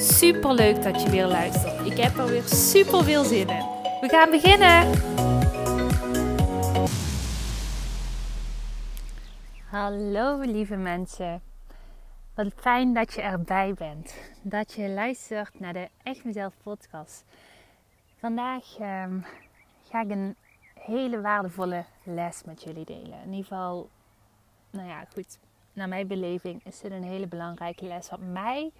Super leuk dat je weer luistert. Ik heb er weer super veel zin in. We gaan beginnen. Hallo lieve mensen. Wat fijn dat je erbij bent. Dat je luistert naar de Echt Mezelf podcast. Vandaag ehm, ga ik een hele waardevolle les met jullie delen. In ieder geval, nou ja, goed. Naar mijn beleving is dit een hele belangrijke les. Wat mij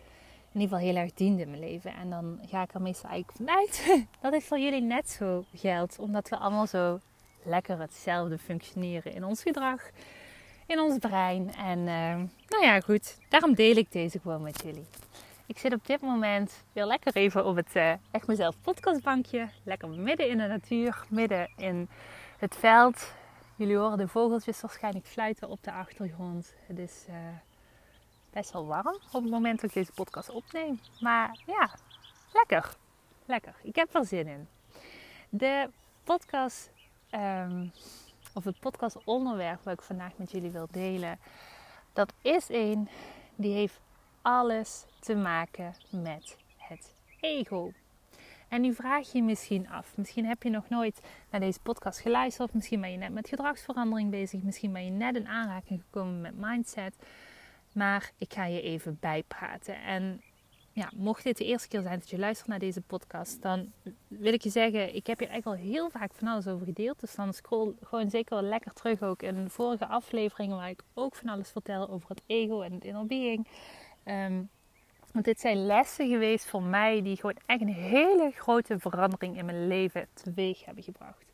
in ieder geval heel erg diende in mijn leven. En dan ga ik er meestal eigenlijk vanuit dat het voor jullie net zo geldt. Omdat we allemaal zo lekker hetzelfde functioneren in ons gedrag, in ons brein. En uh, nou ja, goed. Daarom deel ik deze gewoon met jullie. Ik zit op dit moment weer lekker even op het uh, Echt Mezelf podcastbankje. Lekker midden in de natuur, midden in het veld. Jullie horen de vogeltjes waarschijnlijk fluiten op de achtergrond. Het is... Uh, best wel warm op het moment dat ik deze podcast opneem. Maar ja, lekker. Lekker. Ik heb er zin in. De podcast, um, of het podcast onderwerp wat ik vandaag met jullie wil delen, dat is een die heeft alles te maken met het ego. En nu vraag je je misschien af. Misschien heb je nog nooit naar deze podcast geluisterd. Misschien ben je net met gedragsverandering bezig. Misschien ben je net in aanraking gekomen met mindset. Maar ik ga je even bijpraten. En ja, mocht dit de eerste keer zijn dat je luistert naar deze podcast, dan wil ik je zeggen, ik heb hier eigenlijk al heel vaak van alles over gedeeld. Dus dan scroll gewoon zeker lekker terug ook in vorige afleveringen waar ik ook van alles vertel over het ego en het inner being. Ehm, want dit zijn lessen geweest voor mij die gewoon echt een hele grote verandering in mijn leven teweeg hebben gebracht.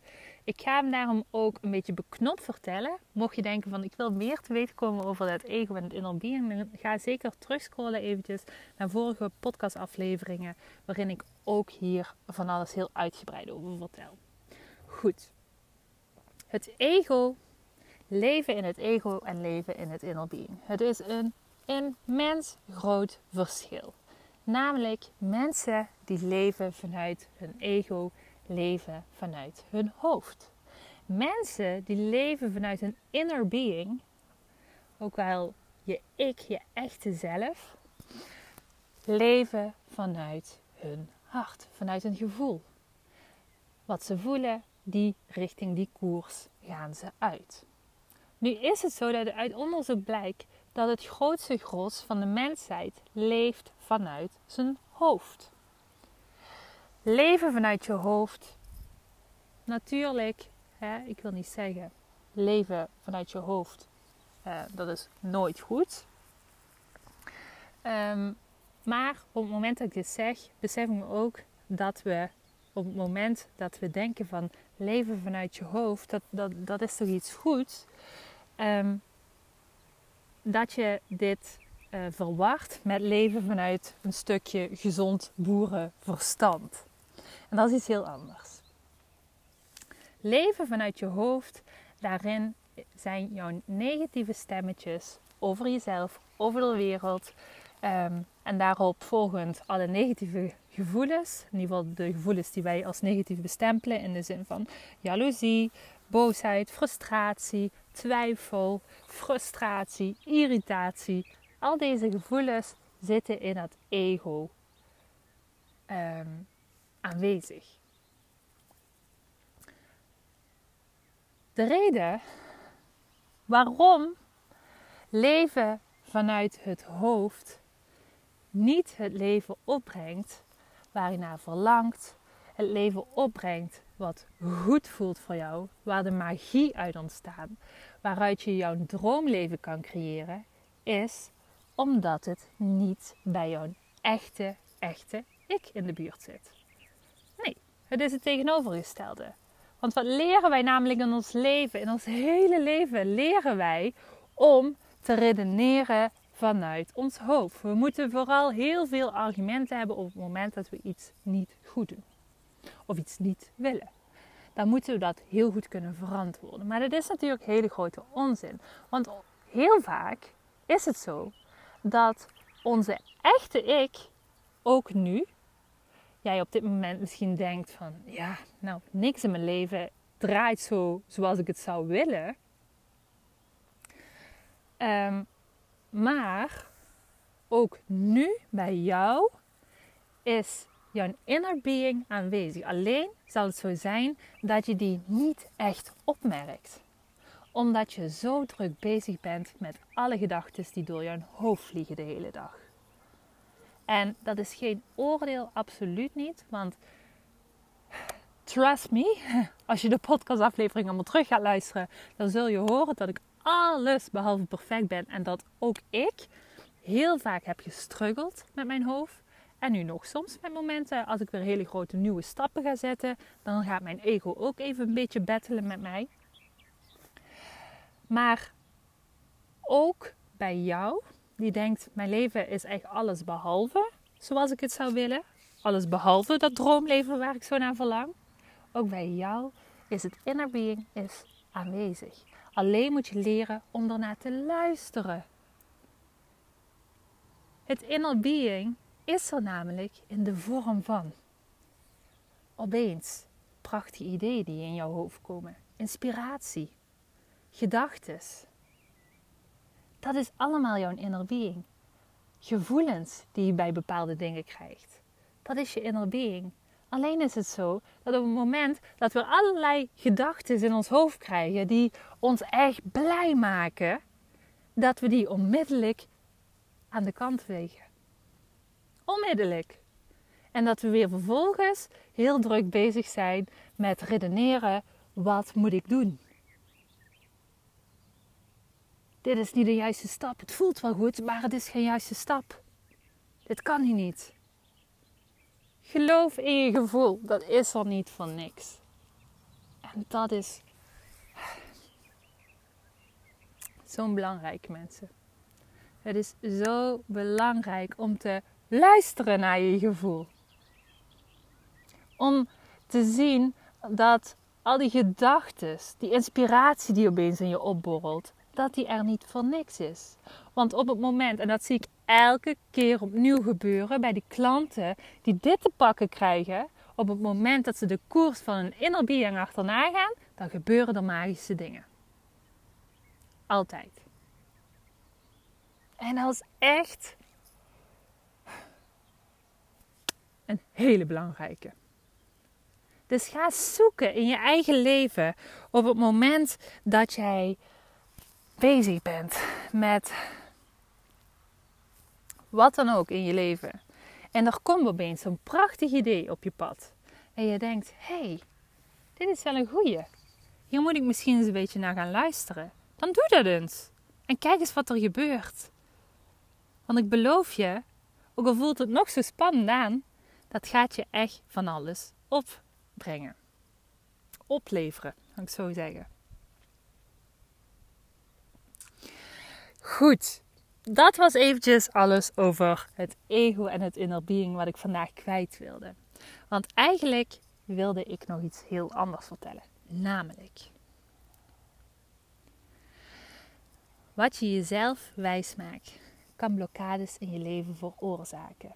Ik ga hem daarom ook een beetje beknopt vertellen. Mocht je denken van ik wil meer te weten komen over dat ego en het inner being, ga zeker terugscrollen eventjes naar vorige podcastafleveringen waarin ik ook hier van alles heel uitgebreid over vertel. Goed. Het ego, leven in het ego en leven in het inner being. Het is een immens groot verschil. Namelijk mensen die leven vanuit hun ego leven vanuit hun hoofd. Mensen die leven vanuit een inner being, ook wel je ik, je echte zelf, leven vanuit hun hart, vanuit hun gevoel. Wat ze voelen, die richting die koers gaan ze uit. Nu is het zo dat uit onderzoek blijkt dat het grootste gros van de mensheid leeft vanuit zijn hoofd. Leven vanuit je hoofd. Natuurlijk, hè, ik wil niet zeggen leven vanuit je hoofd. Dat is nooit goed. Um, maar op het moment dat ik dit zeg, besef ik me ook dat we op het moment dat we denken van leven vanuit je hoofd, dat, dat, dat is toch iets goeds. Um, dat je dit uh, verward met leven vanuit een stukje gezond boerenverstand. En dat is iets heel anders. Leven vanuit je hoofd, daarin zijn jouw negatieve stemmetjes over jezelf, over de wereld. Um, en daarop volgend alle negatieve gevoelens. In ieder geval de gevoelens die wij als negatief bestempelen. In de zin van jaloezie, boosheid, frustratie, twijfel, frustratie, irritatie. Al deze gevoelens zitten in het ego. Um, aanwezig. De reden waarom leven vanuit het hoofd niet het leven opbrengt waar je naar verlangt, het leven opbrengt wat goed voelt voor jou, waar de magie uit ontstaat, waaruit je jouw droomleven kan creëren, is omdat het niet bij jouw echte, echte ik in de buurt zit. Het is het tegenovergestelde. Want wat leren wij namelijk in ons leven, in ons hele leven, leren wij om te redeneren vanuit ons hoofd. We moeten vooral heel veel argumenten hebben op het moment dat we iets niet goed doen. Of iets niet willen. Dan moeten we dat heel goed kunnen verantwoorden. Maar dat is natuurlijk hele grote onzin. Want heel vaak is het zo dat onze echte ik ook nu, jij op dit moment misschien denkt van ja, nou niks in mijn leven draait zo zoals ik het zou willen. Ehm, maar ook nu bij jou is jouw inner being aanwezig. Alleen zal het zo zijn dat je die niet echt opmerkt. Omdat je zo druk bezig bent met alle gedachten die door jouw hoofd vliegen de hele dag. En dat is geen oordeel, absoluut niet. Want trust me, als je de podcastaflevering allemaal terug gaat luisteren, dan zul je horen dat ik alles behalve perfect ben. En dat ook ik heel vaak heb gestruggeld met mijn hoofd. En nu nog soms met momenten als ik weer hele grote nieuwe stappen ga zetten, dan gaat mijn ego ook even een beetje battelen met mij. Maar ook bij jou, die denkt: mijn leven is echt alles behalve zoals ik het zou willen. Alles behalve dat droomleven waar ik zo naar verlang. Ook bij jou is het inner being is aanwezig. Alleen moet je leren om ernaar te luisteren. Het inner being is er namelijk in de vorm van opeens prachtige ideeën die in jouw hoofd komen, inspiratie, gedachten. Dat is allemaal jouw inner being. Gevoelens die je bij bepaalde dingen krijgt. Dat is je inner being. Alleen is het zo dat op het moment dat we allerlei gedachten in ons hoofd krijgen die ons echt blij maken, dat we die onmiddellijk aan de kant wegen. Onmiddellijk. En dat we weer vervolgens heel druk bezig zijn met redeneren: wat moet ik doen? Dit is niet de juiste stap. Het voelt wel goed, maar het is geen juiste stap. Dit kan hier niet. Geloof in je gevoel. Dat is er niet van niks. En dat is zo'n belangrijk, mensen. Het is zo belangrijk om te luisteren naar je gevoel. Om te zien dat al die gedachten, die inspiratie die opeens in je opborrelt, dat die er niet voor niks is. Want op het moment, en dat zie ik elke keer opnieuw gebeuren bij die klanten die dit te pakken krijgen, op het moment dat ze de koers van een inner being achterna gaan, dan gebeuren er magische dingen. Altijd. En is echt een hele belangrijke. Dus ga zoeken in je eigen leven op het moment dat jij bezig bent met wat dan ook in je leven. En er komt opeens zo'n prachtig idee op je pad. En je denkt, hé, hey, dit is wel een goeie. Hier moet ik misschien eens een beetje naar gaan luisteren. Dan doe dat eens. En kijk eens wat er gebeurt. Want ik beloof je, ook al voelt het nog zo spannend aan, dat gaat je echt van alles opbrengen. Opleveren, kan ik zo zeggen. Goed, dat was eventjes alles over het ego en het inner being wat ik vandaag kwijt wilde. Want eigenlijk wilde ik nog iets heel anders vertellen. Namelijk, wat je jezelf wijsmaakt, kan blokkades in je leven veroorzaken.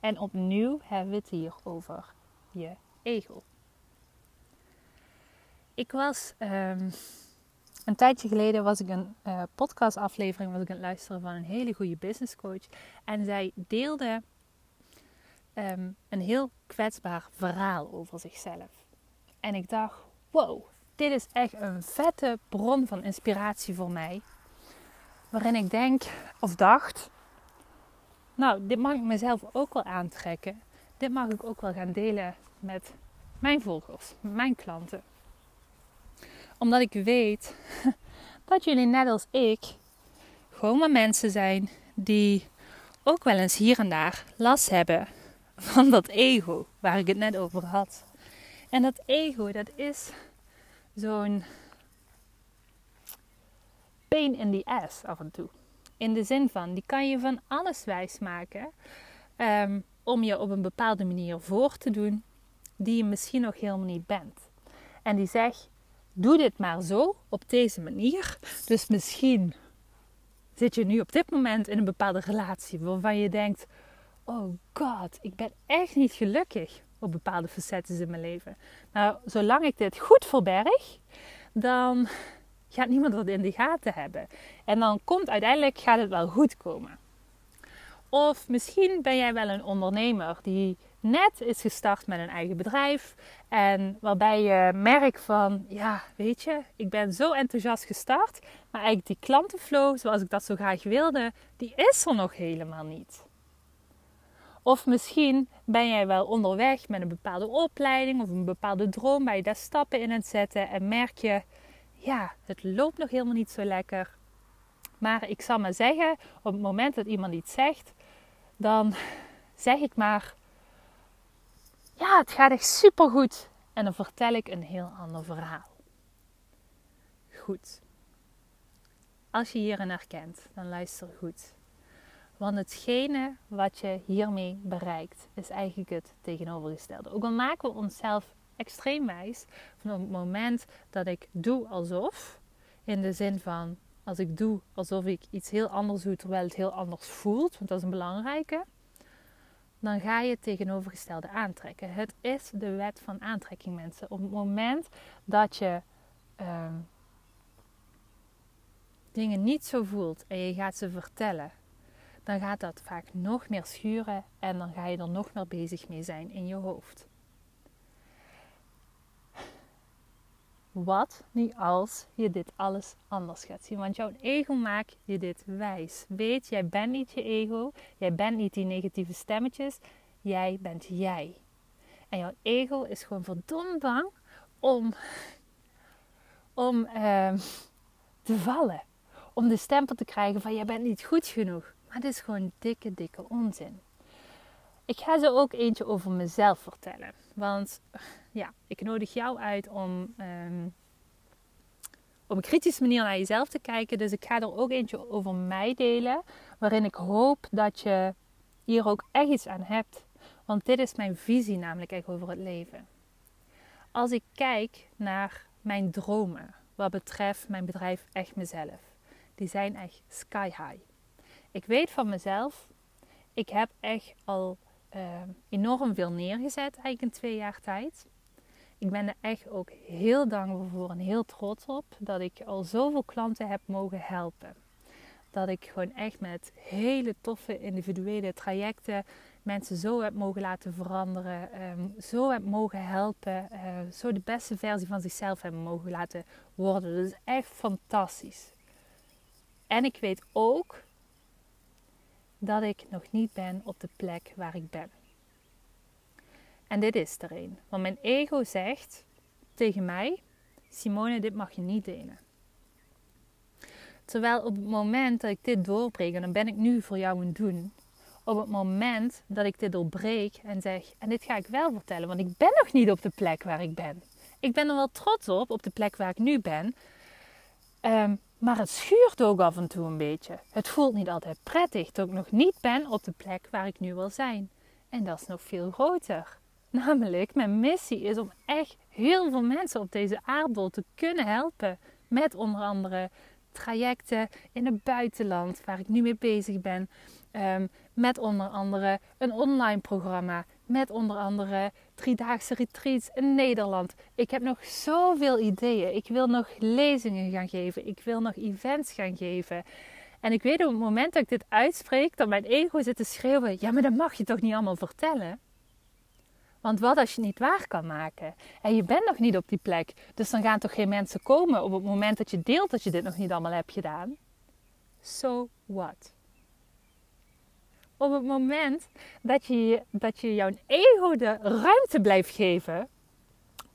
En opnieuw hebben we het hier over je ego. Ik was um, een tijdje geleden was ik een uh, podcastaflevering ik aan het luisteren van een hele goede business coach. En zij deelde um, een heel kwetsbaar verhaal over zichzelf. En ik dacht, wow, dit is echt een vette bron van inspiratie voor mij. Waarin ik denk of dacht, nou, dit mag ik mezelf ook wel aantrekken. Dit mag ik ook wel gaan delen met mijn volgers, mijn klanten omdat ik weet dat jullie net als ik gewoon maar mensen zijn die ook wel eens hier en daar last hebben van dat ego waar ik het net over had. En dat ego, dat is zo'n pain in the ass af en toe. In de zin van, die kan je van alles wijsmaken um, om je op een bepaalde manier voor te doen die je misschien nog helemaal niet bent. En die zegt, doe dit maar zo, op deze manier. Dus misschien zit je nu op dit moment in een bepaalde relatie waarvan je denkt, oh god, ik ben echt niet gelukkig op bepaalde facetten in mijn leven. Nou, zolang ik dit goed verberg, dan gaat niemand dat in de gaten hebben. En dan komt uiteindelijk gaat het wel goed komen. Of misschien ben jij wel een ondernemer die net is gestart met een eigen bedrijf. En waarbij je merkt van, ja, weet je, ik ben zo enthousiast gestart. Maar eigenlijk die klantenflow, zoals ik dat zo graag wilde, die is er nog helemaal niet. Of misschien ben jij wel onderweg met een bepaalde opleiding of een bepaalde droom waar je daar stappen in het zetten en merk je, ja, het loopt nog helemaal niet zo lekker. Maar ik zal maar zeggen, op het moment dat iemand iets zegt, dan zeg ik maar, ja, het gaat echt supergoed. En dan vertel ik een heel ander verhaal. Goed. Als je hierin herkent, dan luister goed. Want hetgene wat je hiermee bereikt, is eigenlijk het tegenovergestelde. Ook al maken we onszelf extreem wijs van het moment dat ik doe alsof, in de zin van als ik doe alsof ik iets heel anders doe terwijl het heel anders voelt, want dat is een belangrijke, dan ga je het tegenovergestelde aantrekken. Het is de wet van aantrekking, mensen. Op het moment dat je ehm, dingen niet zo voelt en je gaat ze vertellen, dan gaat dat vaak nog meer schuren en dan ga je er nog meer bezig mee zijn in je hoofd. Wat nu als je dit alles anders gaat zien? Want jouw ego maakt je dit wijs. Weet, jij bent niet je ego. Jij bent niet die negatieve stemmetjes. Jij bent jij. En jouw ego is gewoon verdomd bang om, om uh, te vallen. Om de stempel te krijgen van jij bent niet goed genoeg. Maar het is gewoon dikke, dikke onzin. Ik ga ze ook eentje over mezelf vertellen. Want ja, ik nodig jou uit om um, op een kritische manier naar jezelf te kijken. Dus ik ga er ook eentje over mij delen. Waarin ik hoop dat je hier ook echt iets aan hebt. Want dit is mijn visie namelijk echt over het leven. Als ik kijk naar mijn dromen wat betreft mijn bedrijf Echt Mezelf. Die zijn echt sky high. Ik weet van mezelf, ik heb echt al uh, enorm veel neergezet eigenlijk in twee jaar tijd. Ik ben er echt ook heel dankbaar voor en heel trots op dat ik al zoveel klanten heb mogen helpen. Dat ik gewoon echt met hele toffe individuele trajecten mensen zo heb mogen laten veranderen, um, zo heb mogen helpen, uh, zo de beste versie van zichzelf hebben mogen laten worden. Dat is echt fantastisch. En ik weet ook dat ik nog niet ben op de plek waar ik ben. En dit is er een. Want mijn ego zegt tegen mij: Simone, dit mag je niet delen. Terwijl op het moment dat ik dit doorbreek, en dan ben ik nu voor jou aan doen. Op het moment dat ik dit doorbreek en zeg, en dit ga ik wel vertellen, want ik ben nog niet op de plek waar ik ben. Ik ben er wel trots op, op de plek waar ik nu ben. Um, maar het schuurt ook af en toe een beetje. Het voelt niet altijd prettig dat ik nog niet ben op de plek waar ik nu wil zijn. En dat is nog veel groter. Namelijk, mijn missie is om echt heel veel mensen op deze aardbol te kunnen helpen. Met onder andere trajecten in het buitenland, waar ik nu mee bezig ben. Um, met onder andere een online programma. Met onder andere driedaagse retreats in Nederland. Ik heb nog zoveel ideeën. Ik wil nog lezingen gaan geven. Ik wil nog events gaan geven. En ik weet op het moment dat ik dit uitspreek, dat mijn ego zit te schreeuwen: Ja, maar dat mag je toch niet allemaal vertellen? Want wat als je het niet waar kan maken? En je bent nog niet op die plek. Dus dan gaan toch geen mensen komen op het moment dat je deelt dat je dit nog niet allemaal hebt gedaan? So what? Op het moment dat je, dat je jouw ego de ruimte blijft geven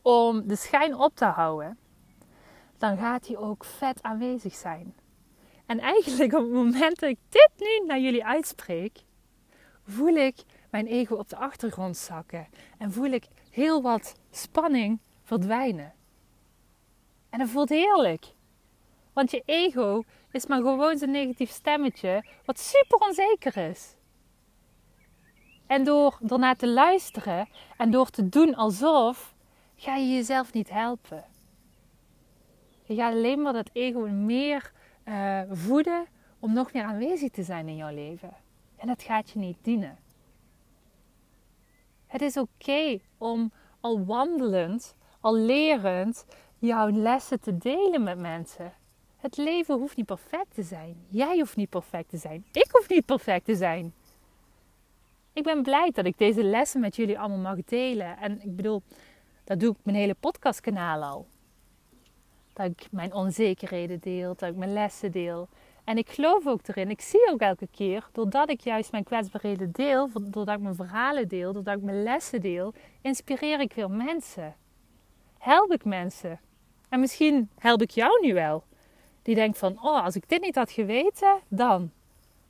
om de schijn op te houden, dan gaat hij ook vet aanwezig zijn. En eigenlijk op het moment dat ik dit nu naar jullie uitspreek, voel ik mijn ego op de achtergrond zakken en voel ik heel wat spanning verdwijnen. En dat voelt heerlijk. Want je ego is maar gewoon zo'n negatief stemmetje wat super onzeker is. En door ernaar te luisteren en door te doen alsof, ga je jezelf niet helpen. Je gaat alleen maar dat ego meer uh, voeden om nog meer aanwezig te zijn in jouw leven. En dat gaat je niet dienen. Het is oké om al wandelend, al lerend, jouw lessen te delen met mensen. Het leven hoeft niet perfect te zijn. Jij hoeft niet perfect te zijn. Ik hoef niet perfect te zijn. Ik ben blij dat ik deze lessen met jullie allemaal mag delen. En ik bedoel, dat doe ik mijn hele podcastkanaal al. Dat ik mijn onzekerheden deel, dat ik mijn lessen deel. En ik geloof ook erin. Ik zie ook elke keer, doordat ik juist mijn kwetsbaarheden deel, doordat ik mijn verhalen deel, doordat ik mijn lessen deel, inspireer ik veel mensen. Help ik mensen. En misschien help ik jou nu wel. Die denkt van, oh, als ik dit niet had geweten, dan.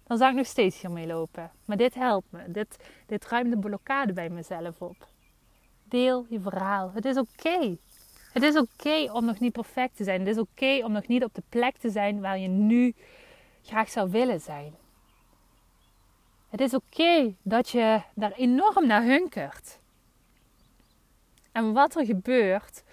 Dan zou ik nog steeds hiermee lopen. Maar dit helpt me. Dit, dit ruimt de blokkade bij mezelf op. Deel je verhaal. Het is oké. Het is oké om nog niet perfect te zijn. Het is oké om nog niet op de plek te zijn waar je nu graag zou willen zijn. Het is oké dat je daar enorm naar hunkert. En wat er gebeurt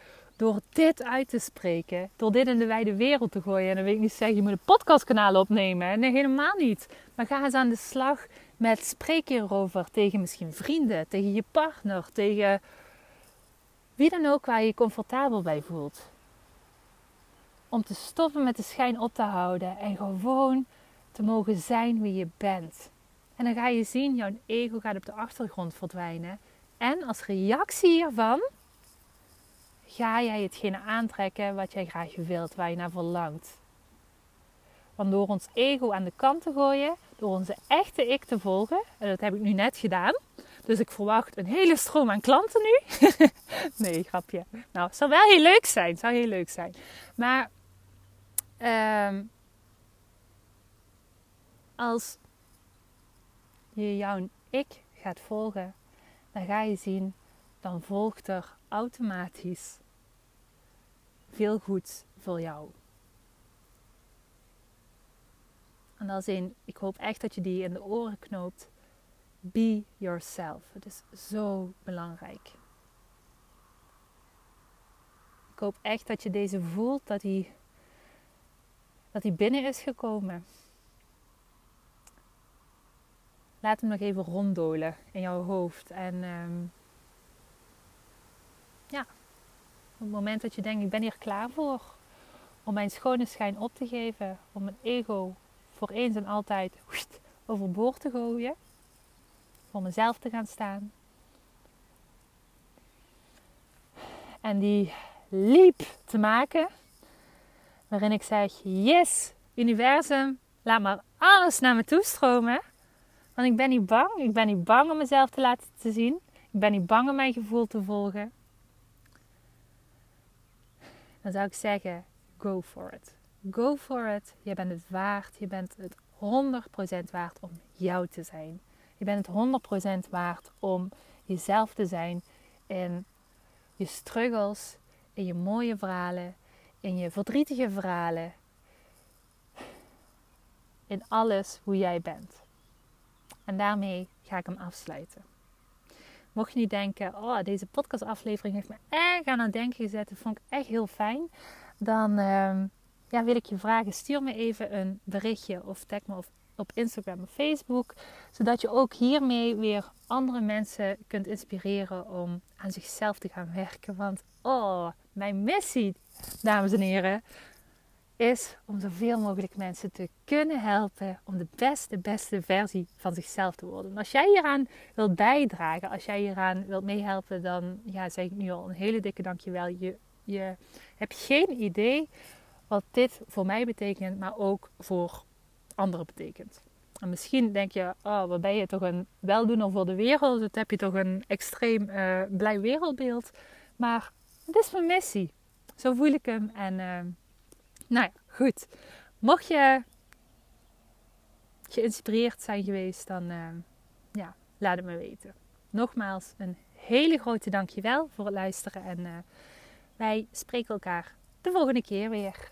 door dit uit te spreken, door dit in de wijde wereld te gooien. En dan wil ik niet zeggen, je moet een podcastkanaal opnemen. Nee, helemaal niet. Maar ga eens aan de slag met spreken erover tegen misschien vrienden, tegen je partner, tegen wie dan ook waar je je comfortabel bij voelt. Om te stoppen met de schijn op te houden en gewoon te mogen zijn wie je bent. En dan ga je zien, jouw ego gaat op de achtergrond verdwijnen. En als reactie hiervan ga jij hetgene aantrekken wat jij graag wilt, waar je naar verlangt. Want door ons ego aan de kant te gooien, door onze echte ik te volgen, en dat heb ik nu net gedaan, dus ik verwacht een hele stroom aan klanten nu. nee, grapje. Nou, het zou wel heel leuk zijn. Zou heel leuk zijn. Maar um, als je jouw ik gaat volgen, dan ga je zien, dan volgt er automatisch veel goeds voor jou. En als in, ik hoop echt dat je die in de oren knoopt. Be yourself. Het is zo belangrijk. Ik hoop echt dat je deze voelt, dat hij, dat hij binnen is gekomen. Laat hem nog even ronddolen in jouw hoofd. En um, ja, het moment dat je denkt, ik ben hier klaar voor. Om mijn schone schijn op te geven. Om mijn ego voor eens en altijd overboord te gooien voor mezelf te gaan staan. En die leap te maken, waarin ik zeg: Yes, universum, laat maar alles naar me toe stromen. Want ik ben niet bang. Ik ben niet bang om mezelf te laten te zien. Ik ben niet bang om mijn gevoel te volgen. Dan zou ik zeggen: Go for it. Go for it. Je bent het waard. Je bent het 100% waard om jou te zijn. Je bent het 100% waard om jezelf te zijn in je struggles, in je mooie verhalen, in je verdrietige verhalen. In alles hoe jij bent. En daarmee ga ik hem afsluiten. Mocht je niet denken, oh, deze podcastaflevering heeft me echt aan het denken gezet. Dat vond ik echt heel fijn. Dan ehm, ja, wil ik je vragen, stuur me even een berichtje of tag me of op Instagram en Facebook. Zodat je ook hiermee weer andere mensen kunt inspireren om aan zichzelf te gaan werken. Want oh, mijn missie, dames en heren, is om zoveel mogelijk mensen te kunnen helpen om de beste, beste versie van zichzelf te worden. als jij hieraan wilt bijdragen, als jij hieraan wilt meehelpen, dan ja, zeg ik nu al een hele dikke dankjewel. Je, je hebt geen idee wat dit voor mij betekent, maar ook voor anderen betekent. En misschien denk je, oh, wat ben je toch een weldoener voor de wereld? Dat heb je toch een extreem uh, blij wereldbeeld. Maar het is mijn missie. Zo voel ik hem. En uh, nou ja, goed. Mocht je geïnspireerd zijn geweest, dan uh, ja, laat het me weten. Nogmaals, een hele grote dankjewel voor het luisteren. En wij spreken elkaar de volgende keer weer.